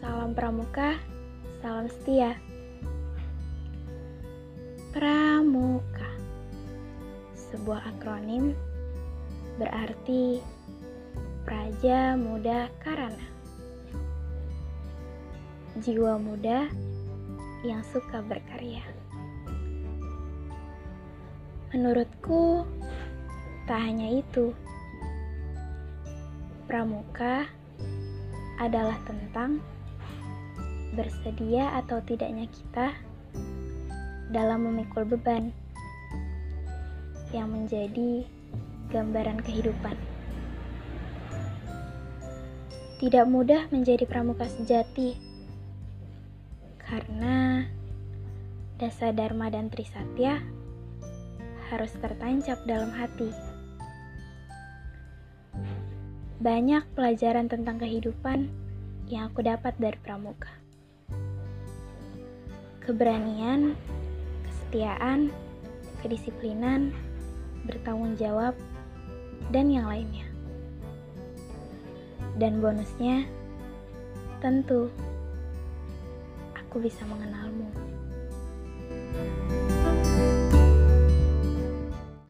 Salam pramuka, salam setia. Pramuka, sebuah akronim berarti Praja Muda Karana. Jiwa muda yang suka berkarya. Menurutku, tak hanya itu. Pramuka adalah tentang bersedia atau tidaknya kita dalam memikul beban yang menjadi gambaran kehidupan. Tidak mudah menjadi pramuka sejati karena dasa dharma dan trisatya harus tertancap dalam hati. Banyak pelajaran tentang kehidupan yang aku dapat dari pramuka. Keberanian, kesetiaan, kedisiplinan, bertanggung jawab, dan yang lainnya. Dan bonusnya, tentu aku bisa mengenalmu. thank you